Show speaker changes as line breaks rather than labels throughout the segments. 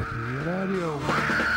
Ratatouille Radio.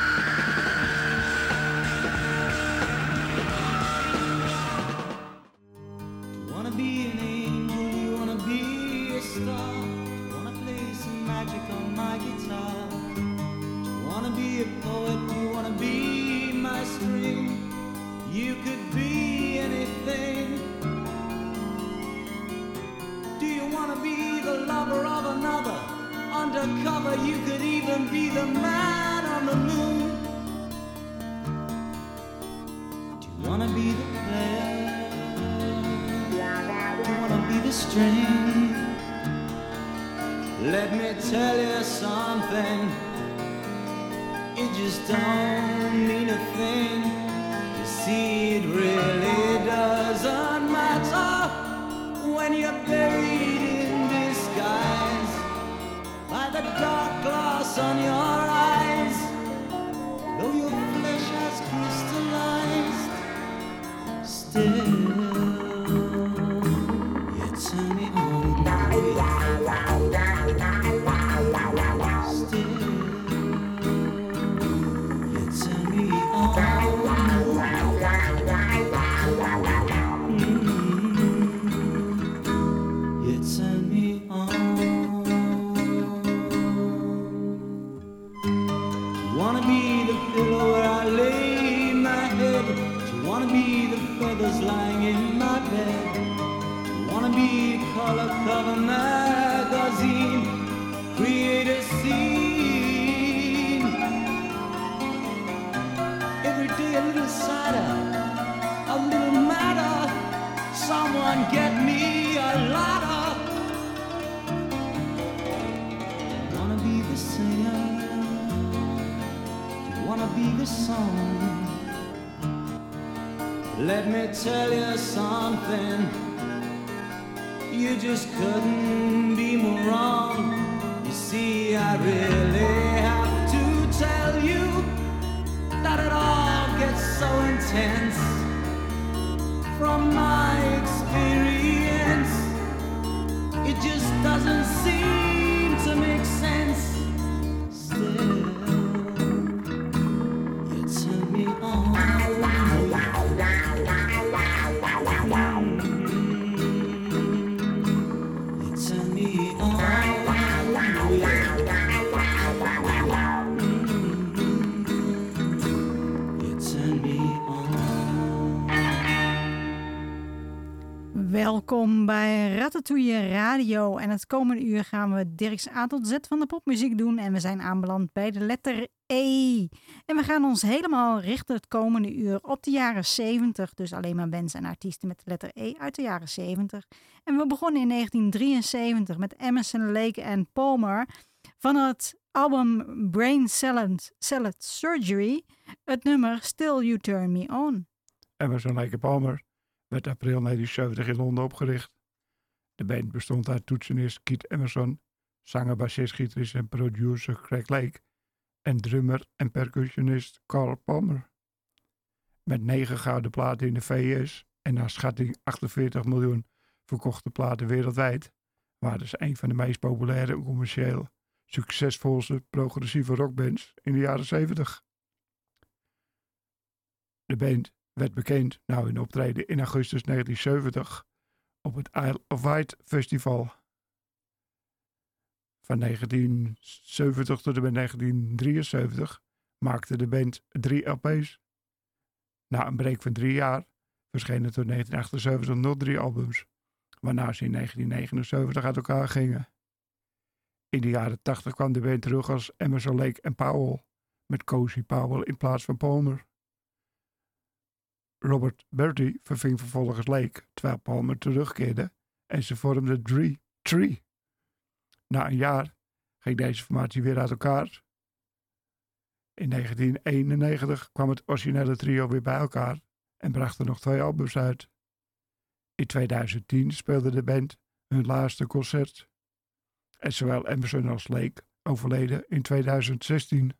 Tell you something. You just couldn't
bij Ratatouille Radio. En het komende uur gaan we Dirk's A tot Z van de popmuziek doen. En we zijn aanbeland bij de letter E. En we gaan ons helemaal richten het komende uur op de jaren 70. Dus alleen maar bands en artiesten met de letter E uit de jaren 70. En we begonnen in 1973 met Emerson, Lake en Palmer. Van het album Brain Salad, Salad Surgery. Het nummer Still You Turn Me On.
Emerson Lake Palmer werd april 1970 in Londen opgericht. De band bestond uit toetsenist Keith Emerson, zanger, bassist, gitarist en producer Craig Lake en drummer en percussionist Carl Palmer. Met negen gouden platen in de VS en naar schatting 48 miljoen verkochte platen wereldwijd, waren ze een van de meest populaire en commercieel succesvolste progressieve rockbands in de jaren 70. De band werd bekend na hun optreden in augustus 1970 op het Isle of Wight Festival. Van 1970 tot en met 1973 maakte de band drie LP's. Na een break van drie jaar verschenen tot 1978 nog drie albums, waarna ze in 1979 uit elkaar gingen. In de jaren 80 kwam de band terug als Emerson Lake en Powell, met Cozy Powell in plaats van Palmer. Robert Bertie verving vervolgens Lake, terwijl Palmer terugkeerde en ze vormden Tree. Tree. Na een jaar ging deze formatie weer uit elkaar. In 1991 kwam het originele trio weer bij elkaar en brachten nog twee albums uit. In 2010 speelde de band hun laatste concert. En zowel Emerson als Lake overleden in 2016.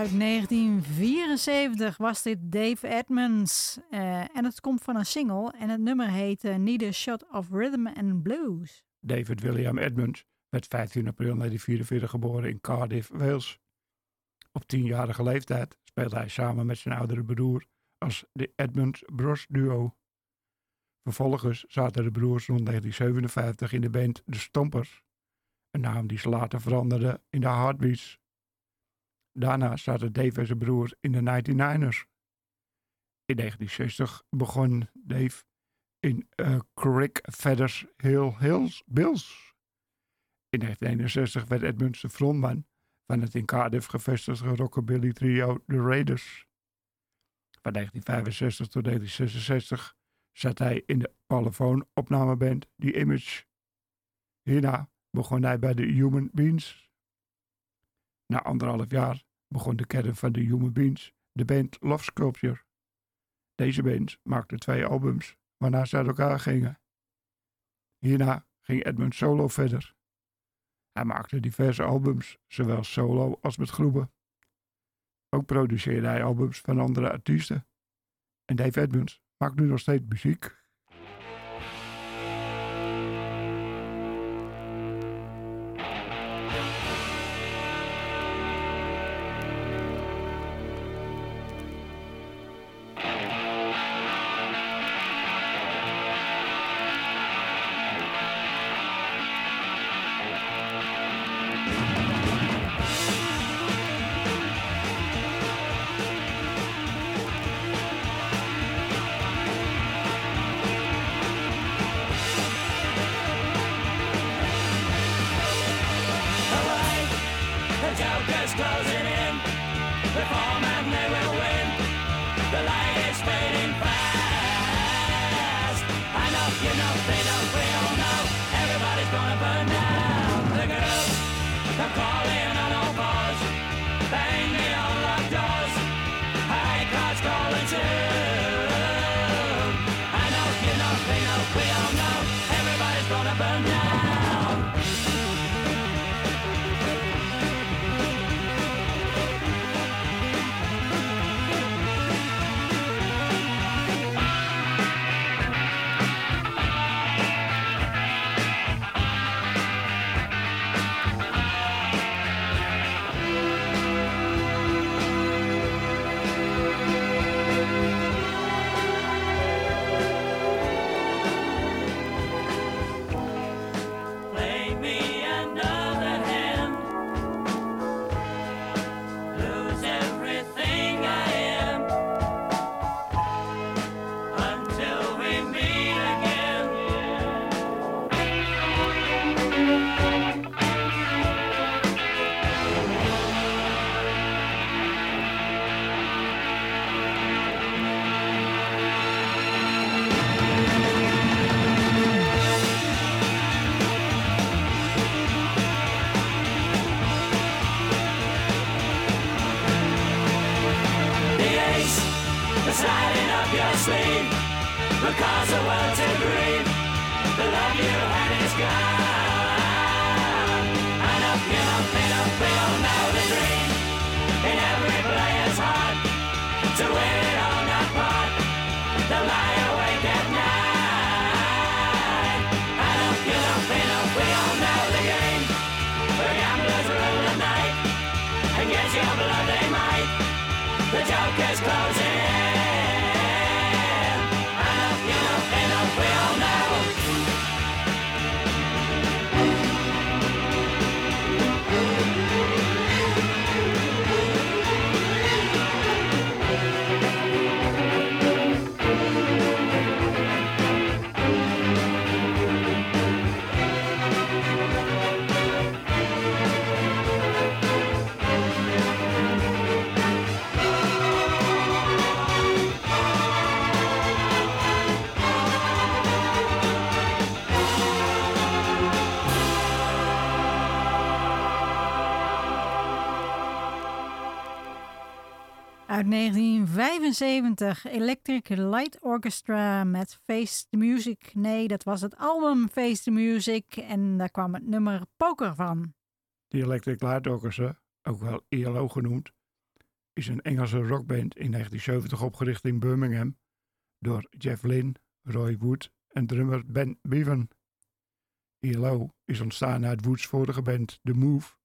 Uit 1974 was dit Dave Edmonds. eh, en het komt van een single. En het nummer heet eh, Need a Shot of Rhythm and Blues.
David William Edmonds werd 15 april 1944 geboren in Cardiff, Wales. Op tienjarige leeftijd speelde hij samen met zijn oudere broer als de Edmonds Bros Duo. Vervolgens zaten de broers rond 1957 in de band De Stompers, een naam die ze later veranderde in de Heartbeats. Daarna zaten Dave en zijn broer in de 99ers. In 1960 begon Dave in eh Crick Feathers Hill Hills Bills. In 1961 werd Edmonds de frontman van het in Cardiff gevestigde rockabilly trio The Raiders. Van 1965 tot 1966 zat hij in de Parlophone opnameband The Image. Hierna begon hij bij de Human Beings. Na anderhalf jaar begon de kern van de Human Beings de band Love Sculpture. Deze band maakte twee albums waarna ze uit elkaar gingen. Hierna ging Edmund solo verder. Hij maakte diverse albums, zowel solo als met groepen. Ook produceerde hij albums van andere artiesten. En Dave Edmunds maakt nu nog steeds muziek.
1975, Electric Light Orchestra met Face the Music. Nee, dat was het album Face the Music en daar kwam het nummer Poker van.
Die Electric Light Orchestra, ook wel ELO genoemd, is een Engelse rockband in 1970 opgericht in Birmingham door Jeff Lynne, Roy Wood en drummer Ben Bevan. ILO is ontstaan uit Woods vorige band The Move,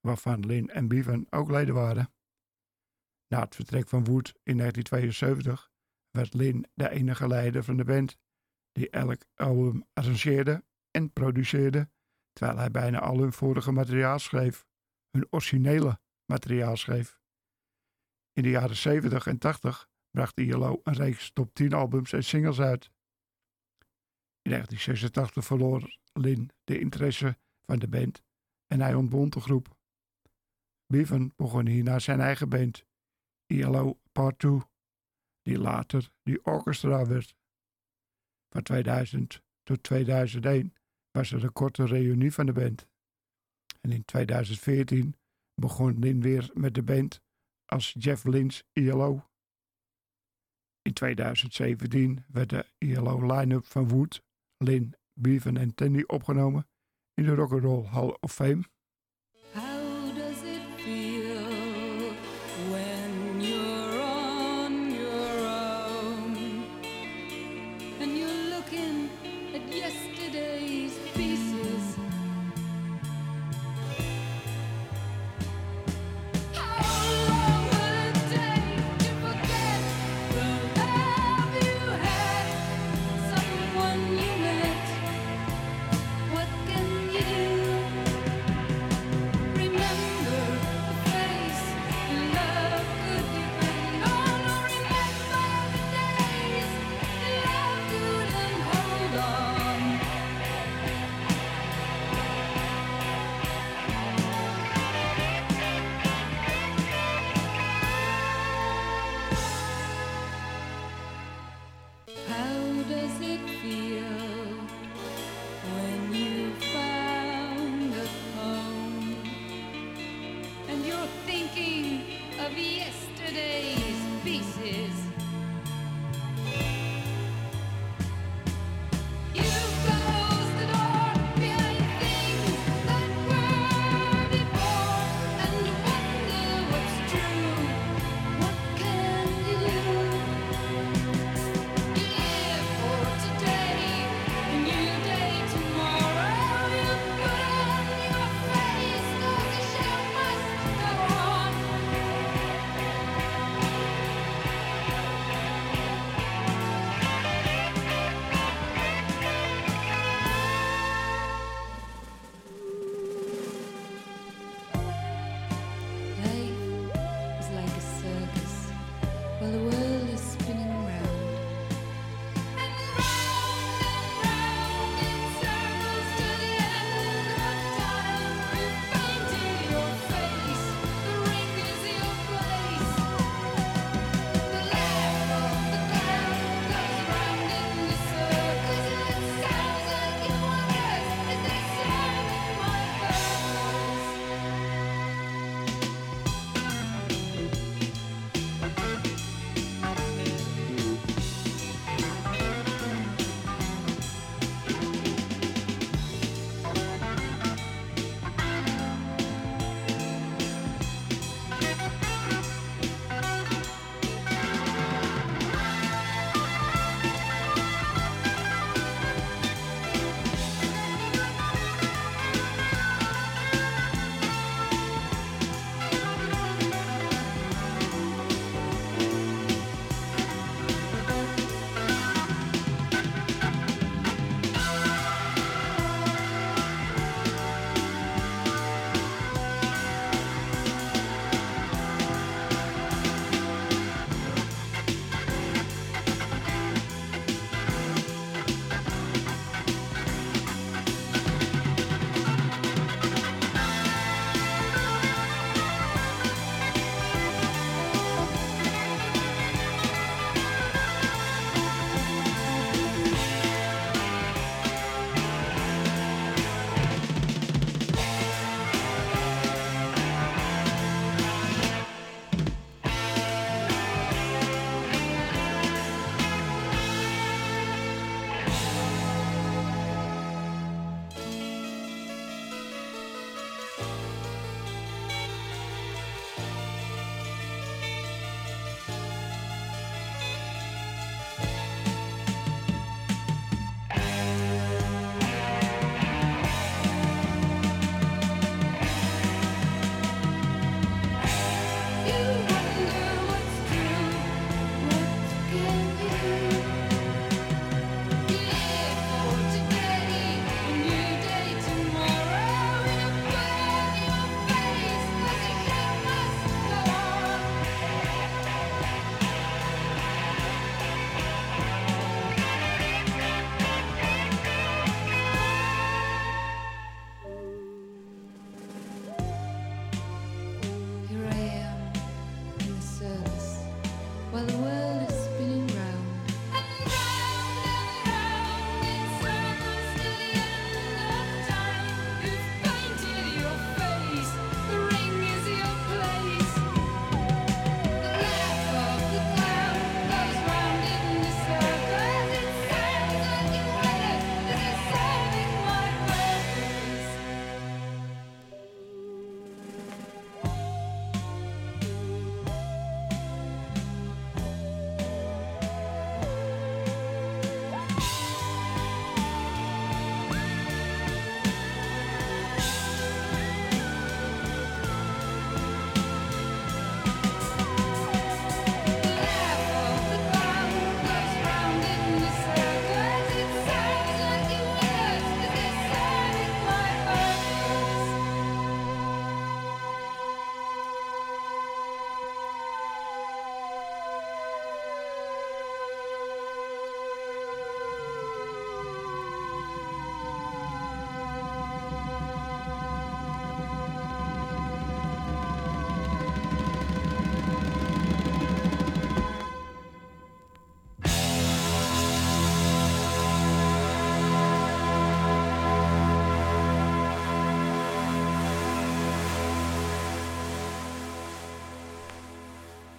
waarvan Lynne en Bevan ook leden waren. Na het vertrek van Wood in 1972 werd Lynne de enige leider van de band die elk album arrangeerde en produceerde, terwijl hij bijna al hun vorige materiaal schreef, hun originele materiaal schreef. In de jaren 70 en 80 bracht ILO een reeks top 10 albums en singles uit. In 1986 verloor Lin de interesse van de band en hij ontbond de groep. Bevan begon hierna zijn eigen band, ILO Part 2, die later die orchestra werd. Van 2000 tot 2001 was er een korte reunie van de band. En in 2014 begon Lin weer met de band als Jeff Lynch ILO. In 2017 werd de ILO line-up van Wood, Lin, Bevan en Tandy opgenomen in de Rock'n'Roll Hall of Fame.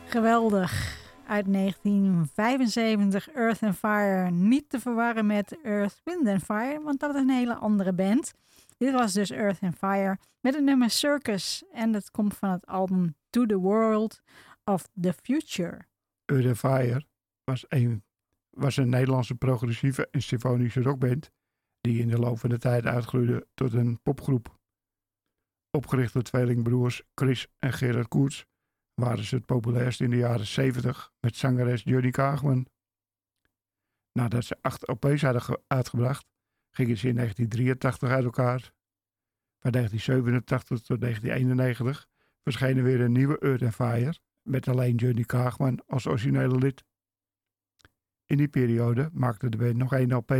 Geweldig. Uit 1975 Earth and Fire. Niet te verwarren met Earth, Wind and Fire, want dat is een hele andere band. Dit was dus Earth and Fire met het nummer Circus. En dat komt van het album To the World of the Future.
Earth and Fire was een, was een Nederlandse progressieve en symfonische rockband die in de loop van de tijd uitgroeide tot een popgroep. Opgericht door tweelingbroers Chris en Gerard Koerts waren ze het populairst in de jaren 70 met zangeres Johnny Kaagman. Nadat ze acht LP's hadden ge- uitgebracht, gingen ze in 1983 uit elkaar. Van 1987 tot 1991 verscheen er weer een nieuwe Earth Fire met alleen Johnny Kaagman als originele lid. In die periode maakte de band nog één LP.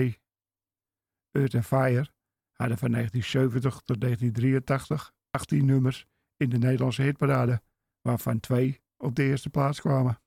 Earth Fire hadden van 1970 tot 1983 18 nummers in de Nederlandse hitparade, waarvan twee op de eerste plaats kwamen.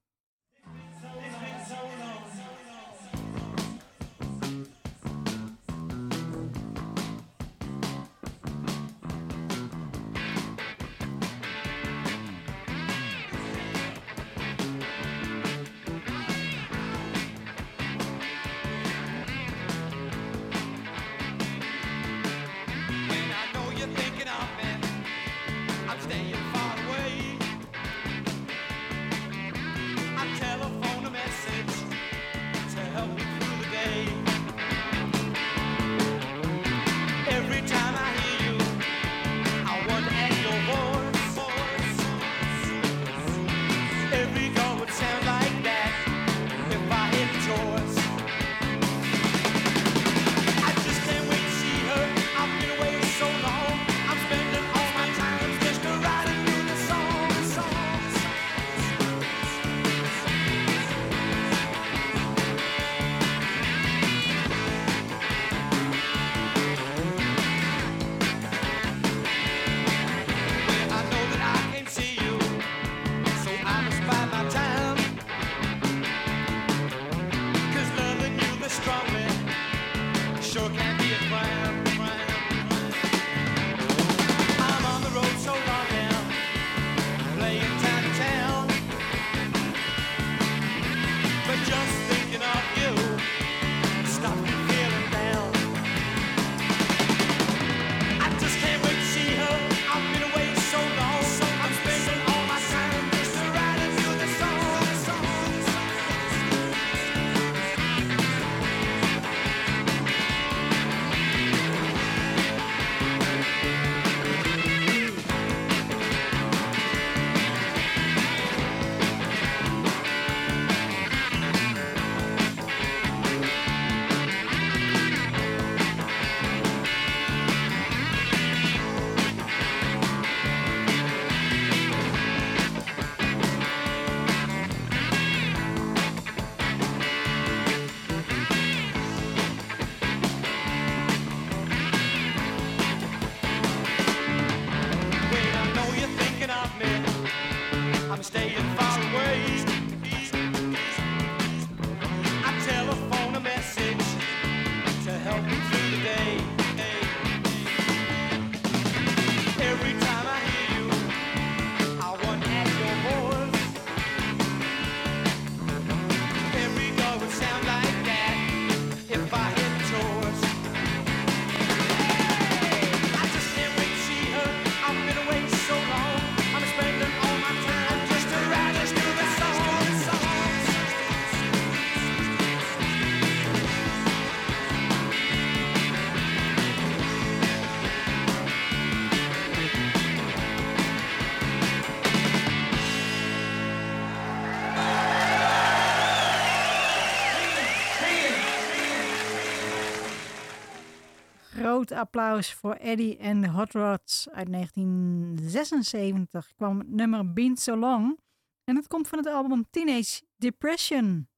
Applaus voor Eddie en de Hot Rods. Uit 1976 kwam nummer Been So Long. En het komt van het album Teenage Depression.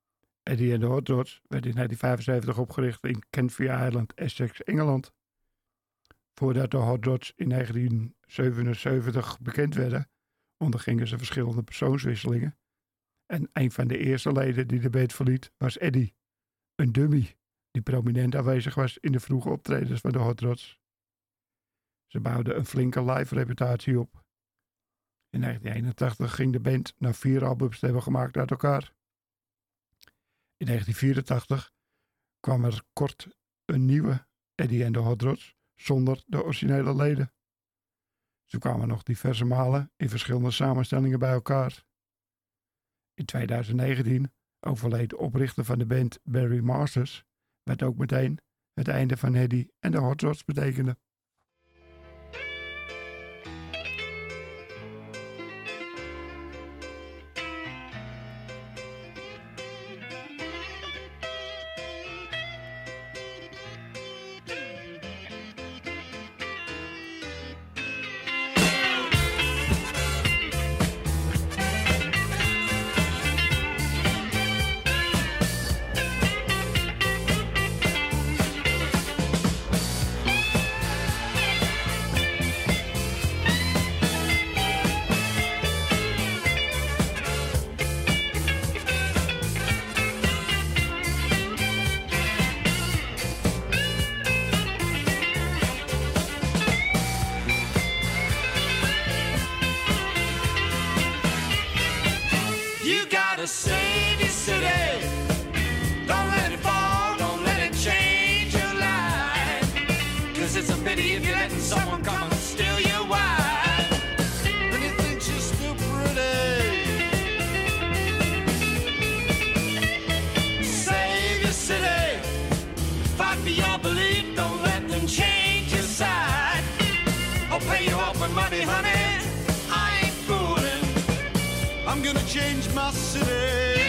Eddie en de Hot Rods werd in 1975 opgericht in Canvey Island, Essex, Engeland. Voordat de Hot Rods in 1977 bekend werden, ondergingen ze verschillende persoonswisselingen. En een van de eerste leden die de band verliet was Eddie, een dummy die prominent aanwezig was in de vroege optredens van de Hot Rods. Ze bouwden een flinke live reputatie op.
In 1981 ging de band na vier albums te hebben gemaakt uit elkaar. In 1984 kwam er kort een nieuwe Eddie and the Hot Rods zonder de originele leden. Ze kwamen nog diverse malen in verschillende samenstellingen bij elkaar. In 2019 overleed de oprichter van de band Barry Masters, wat ook meteen het einde van Eddie en de Hot Rods betekende.
Money, honey. I ain't fooling. I'm gonna change my city.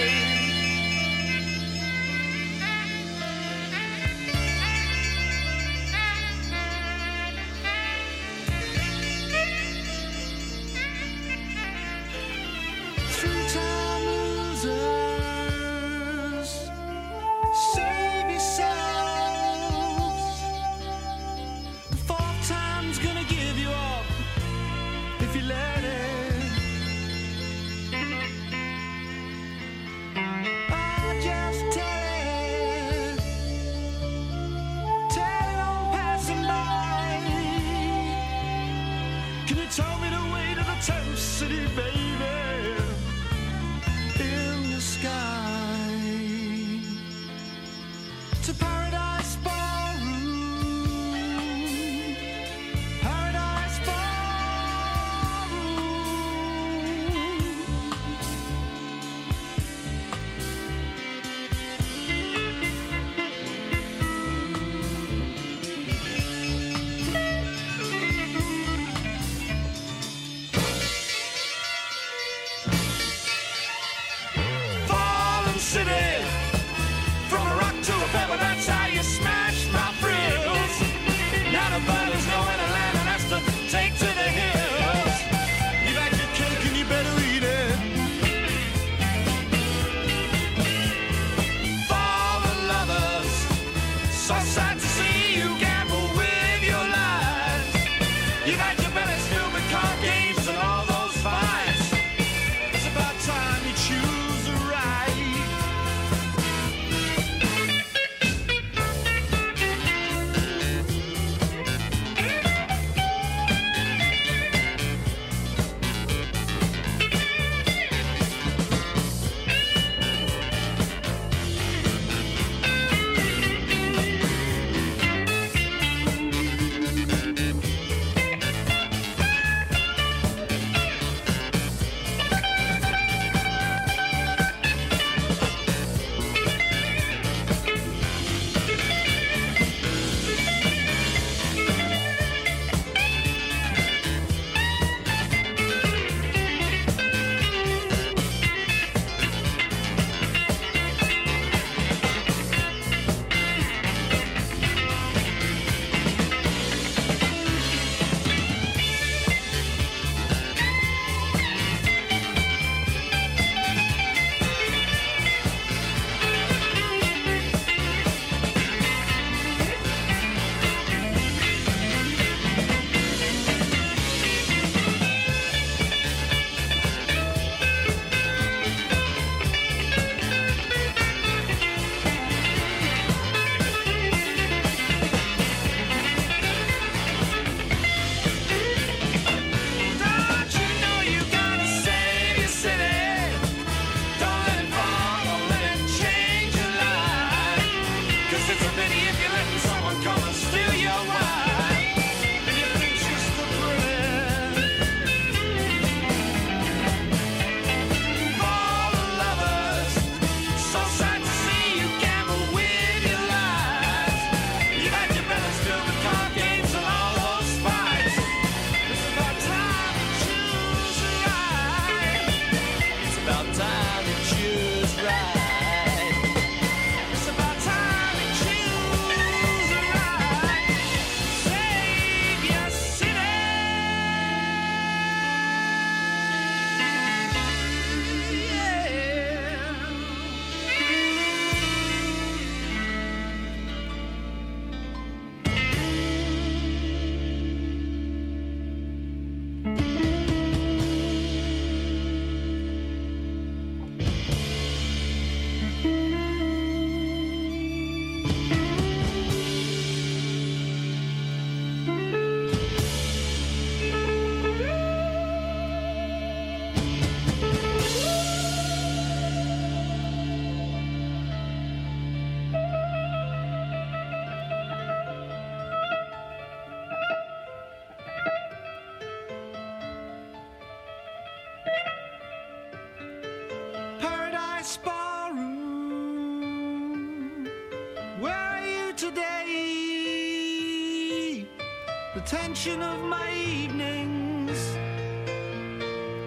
The of my evenings.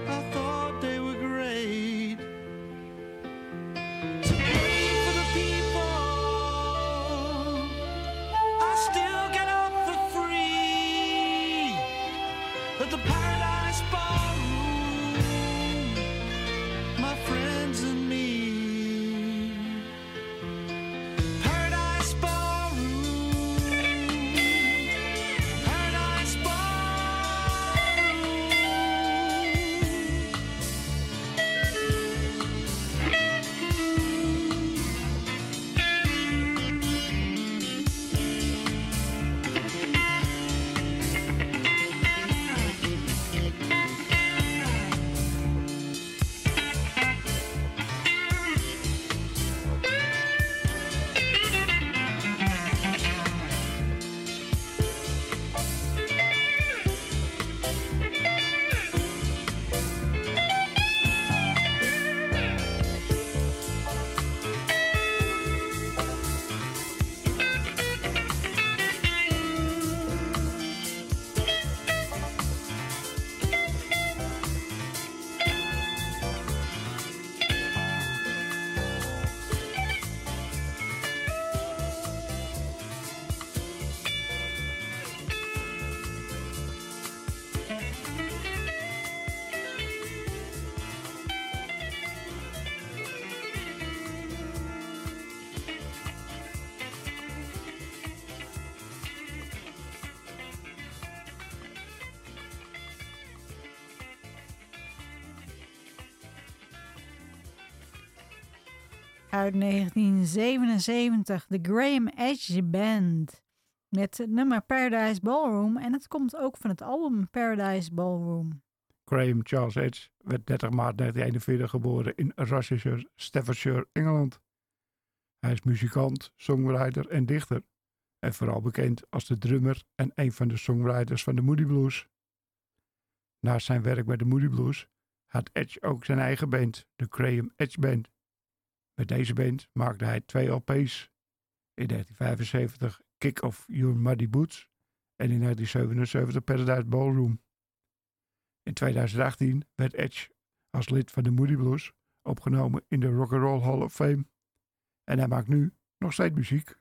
I thought they were great. To play for the people. I still get up for free at the
Uit 1977, de Graham Edge Band. Met het nummer Paradise Ballroom. En het komt ook van het album Paradise Ballroom.
Graham Charles Edge werd 30 maart 1941 geboren in Rochester, Staffordshire, Engeland. Hij is muzikant, songwriter en dichter. En vooral bekend als de drummer en een van de songwriters van de Moody Blues. Naast zijn werk bij de Moody Blues had Edge ook zijn eigen band, de Graham Edge Band. Met deze band maakte hij twee LP's. In 1975 Kick Off Your Muddy Boots en in 1977 Paradise Ballroom. In 2018 werd Edge als lid van de Moody Blues opgenomen in de Rock and Roll Hall of Fame. En hij maakt nu nog steeds muziek.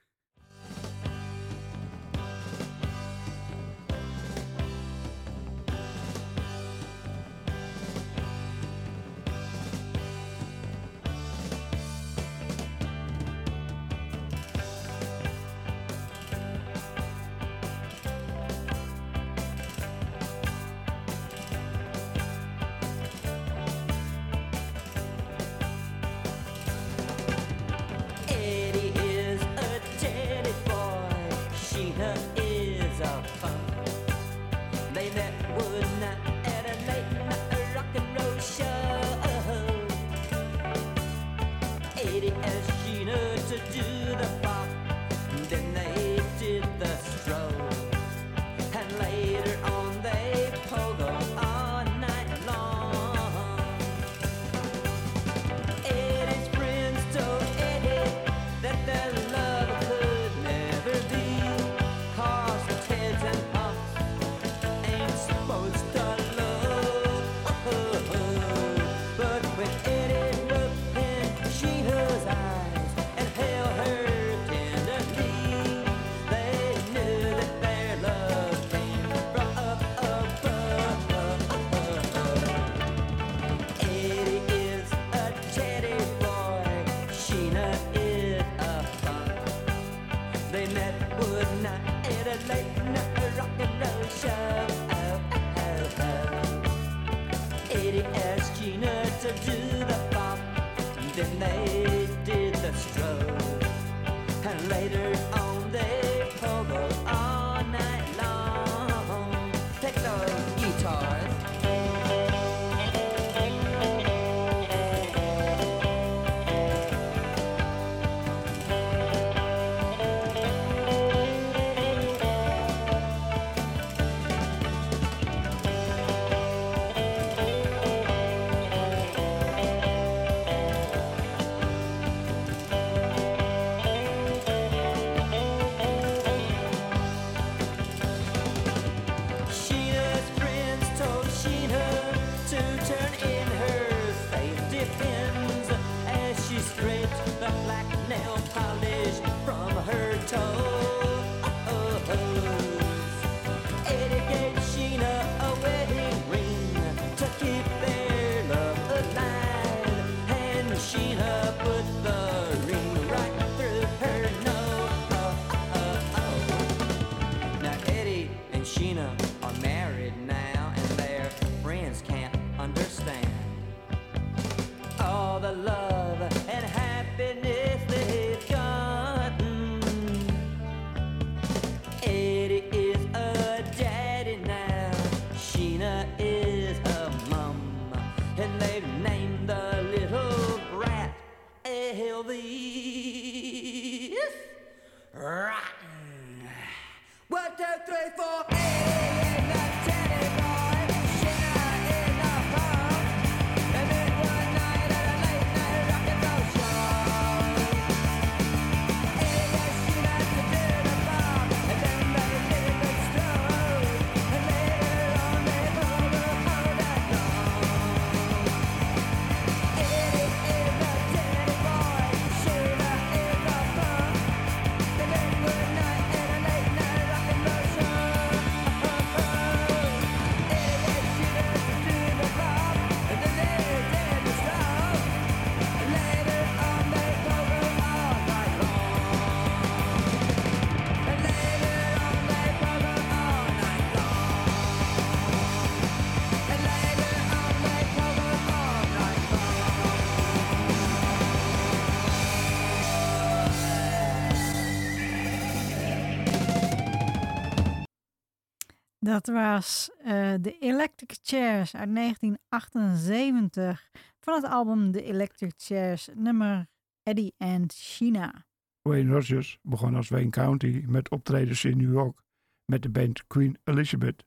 Dat was eh, de Electric Chairs uit 1978 van het album The Electric Chairs, nummer Eddie and Sheena.
Wayne Rogers begon als Wayne County met optredens in New York met de band Queen Elizabeth,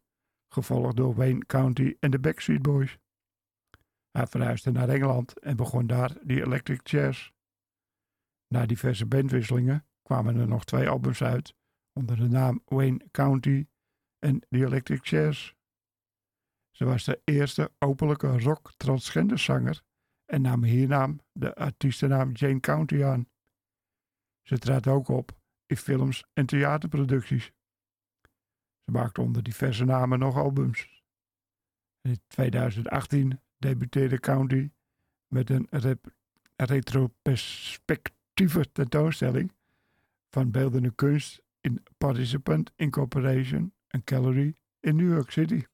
gevolgd door Wayne County en de Backstreet Boys. Hij verhuisde naar Engeland en begon daar de Electric Chairs. Na diverse bandwisselingen kwamen er nog twee albums uit onder de naam Wayne County en The Electric Chairs. Ze was de eerste openlijke rock transgender zanger en nam hiernaam de artiestennaam Jane County aan. Ze trad ook op in films en theaterproducties. Ze maakte onder diverse namen nog albums. In 2018 debuteerde County met een retrospectieve tentoonstelling van beeldende kunst in Participant Incorporation en Gallery in New York City.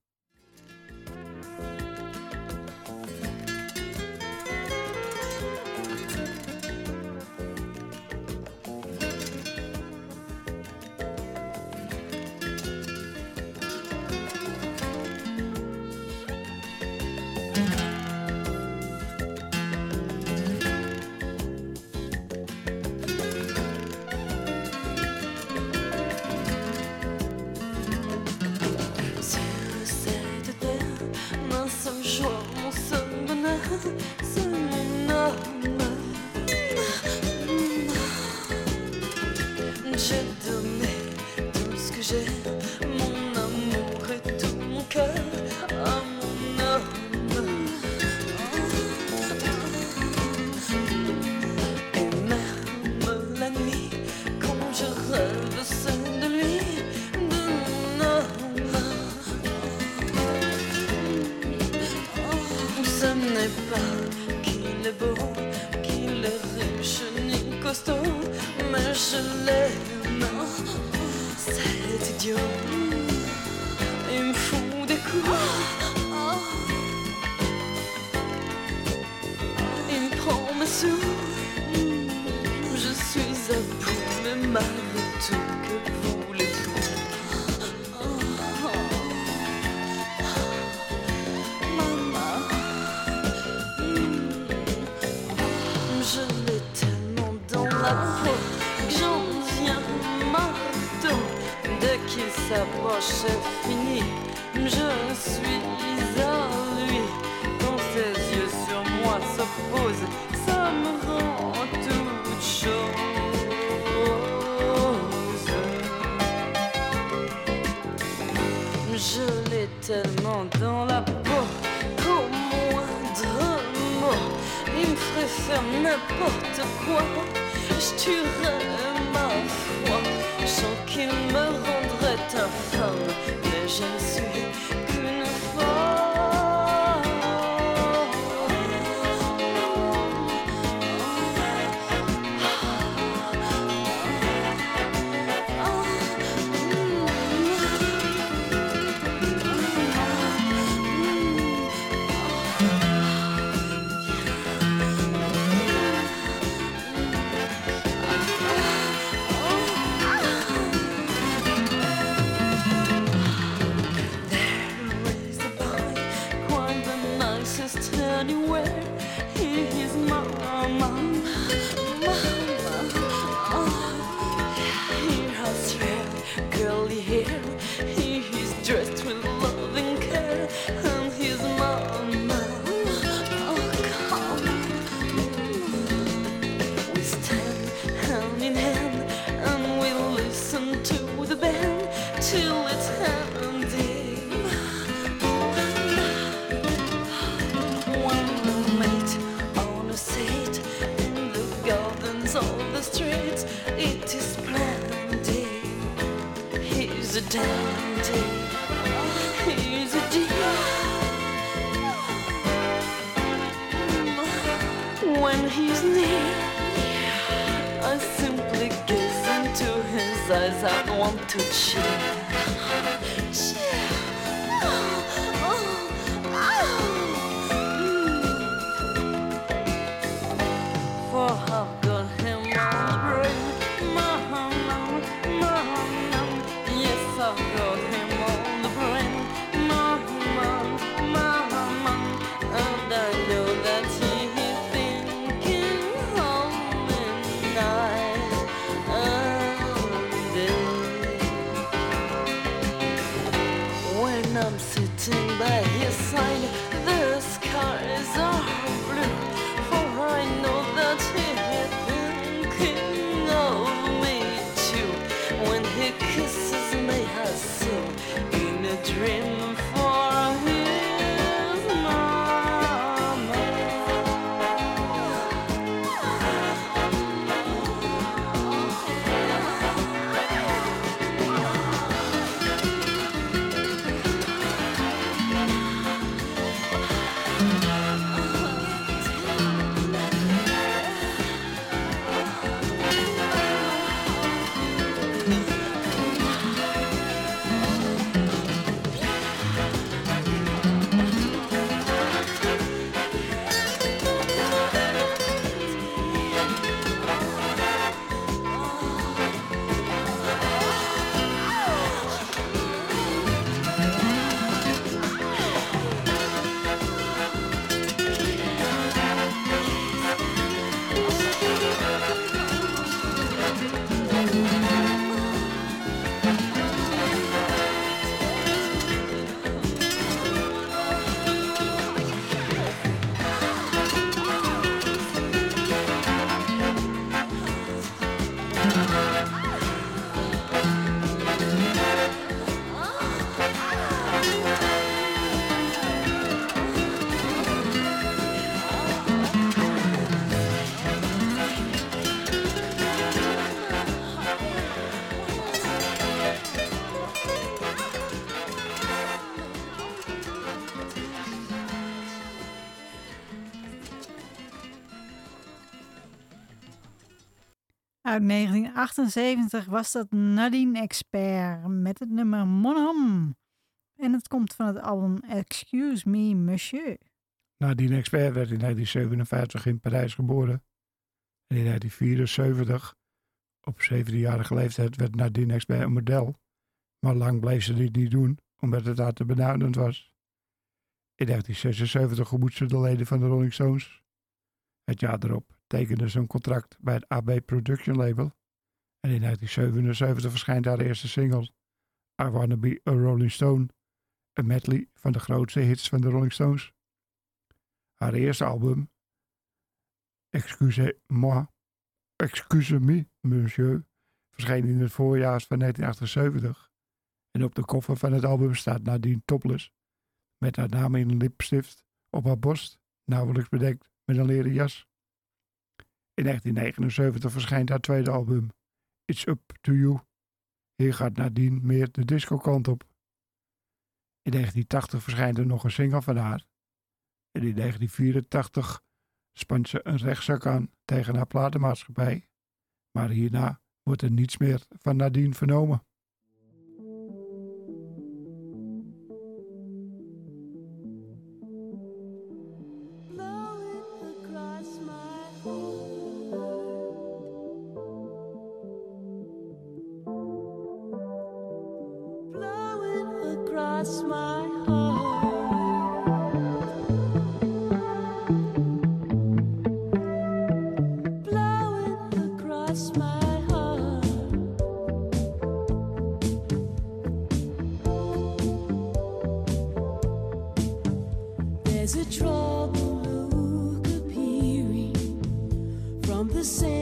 In
Uit 1978 was dat Nadine Expert met het nummer Mon Homme. En het komt van het album Excuse Me Monsieur.
Nadine Expert werd in 1957 in Parijs geboren. En in 1974, op 17-jarige leeftijd, werd Nadine Expert een model. Maar lang bleef ze dit niet doen, omdat het haar te beduidend was. In 1976 ontmoet ze de leden van de Rolling Stones. Het jaar erop tekende ze een contract bij het AB Production label. En in 1977 verschijnt haar eerste single, I Wanna Be a Rolling Stone, een medley van de grootste hits van de Rolling Stones. Haar eerste album, Excusez-moi, Excuse me, monsieur, verscheen in het voorjaar van 1978. En op de koffer van het album staat Nadine topless, met haar naam in een lipstift op haar borst, nauwelijks bedekt met een leren jas. In 1979 verschijnt haar tweede album, It's Up To You. Hier gaat Nadine meer de disco-kant op. In 1980 verschijnt er nog een single van haar. En in 1984 spant ze een rechtszaak aan tegen haar platenmaatschappij. Maar hierna wordt er niets meer van Nadine vernomen.
There's a trouble look appearing from the center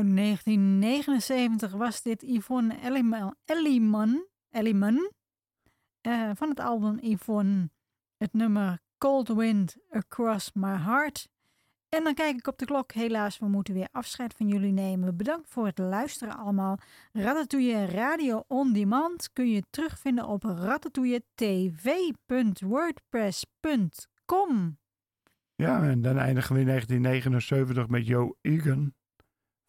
Uit 1979 was dit Yvonne Elliman, Elliman, eh, van het album Yvonne, het nummer Cold Wind Across My Heart. En dan kijk ik op de klok. Helaas, we moeten weer afscheid van jullie nemen. Bedankt voor het luisteren allemaal. Ratatouille Radio On Demand kun je terugvinden op ratatouilletv.wordpress.com.
Ja, en dan eindigen we in 1979 met Joe Egan.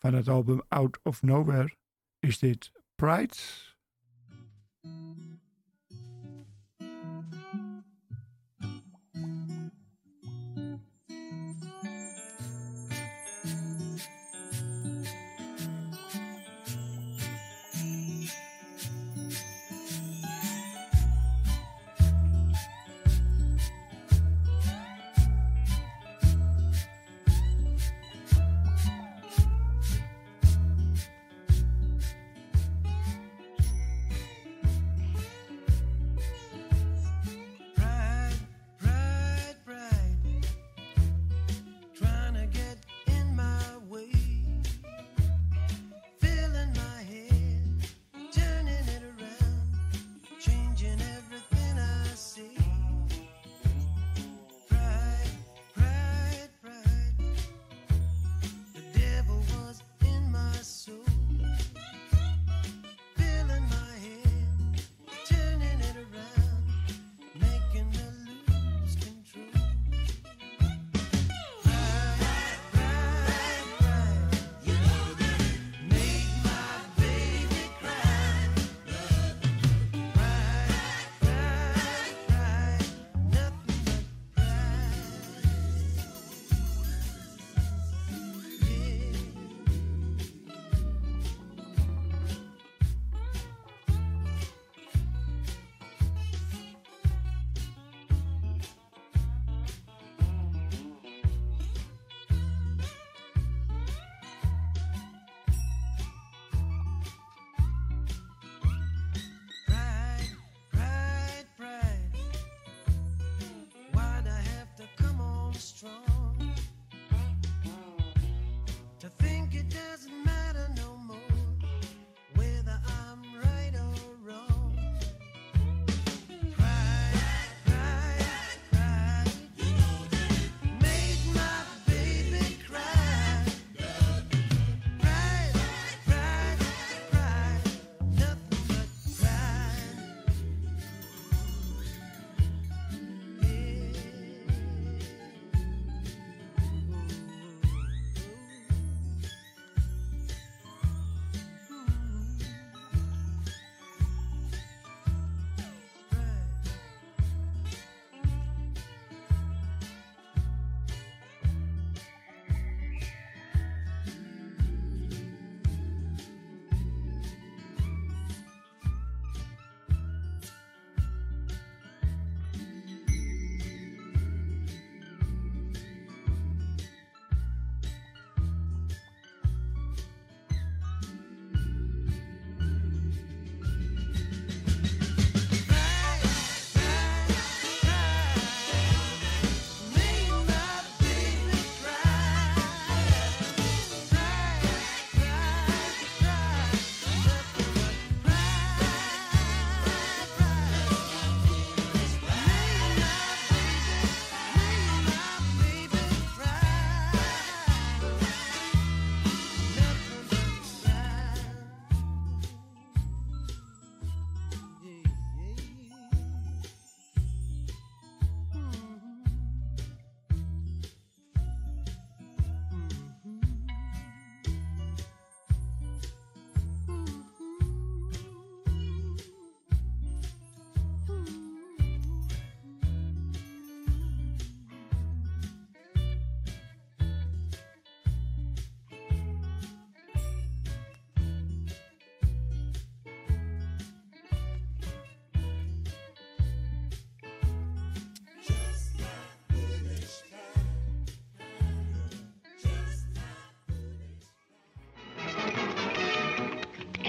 Van het album Out of Nowhere is dit Pride.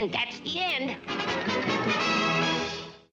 And that's the end.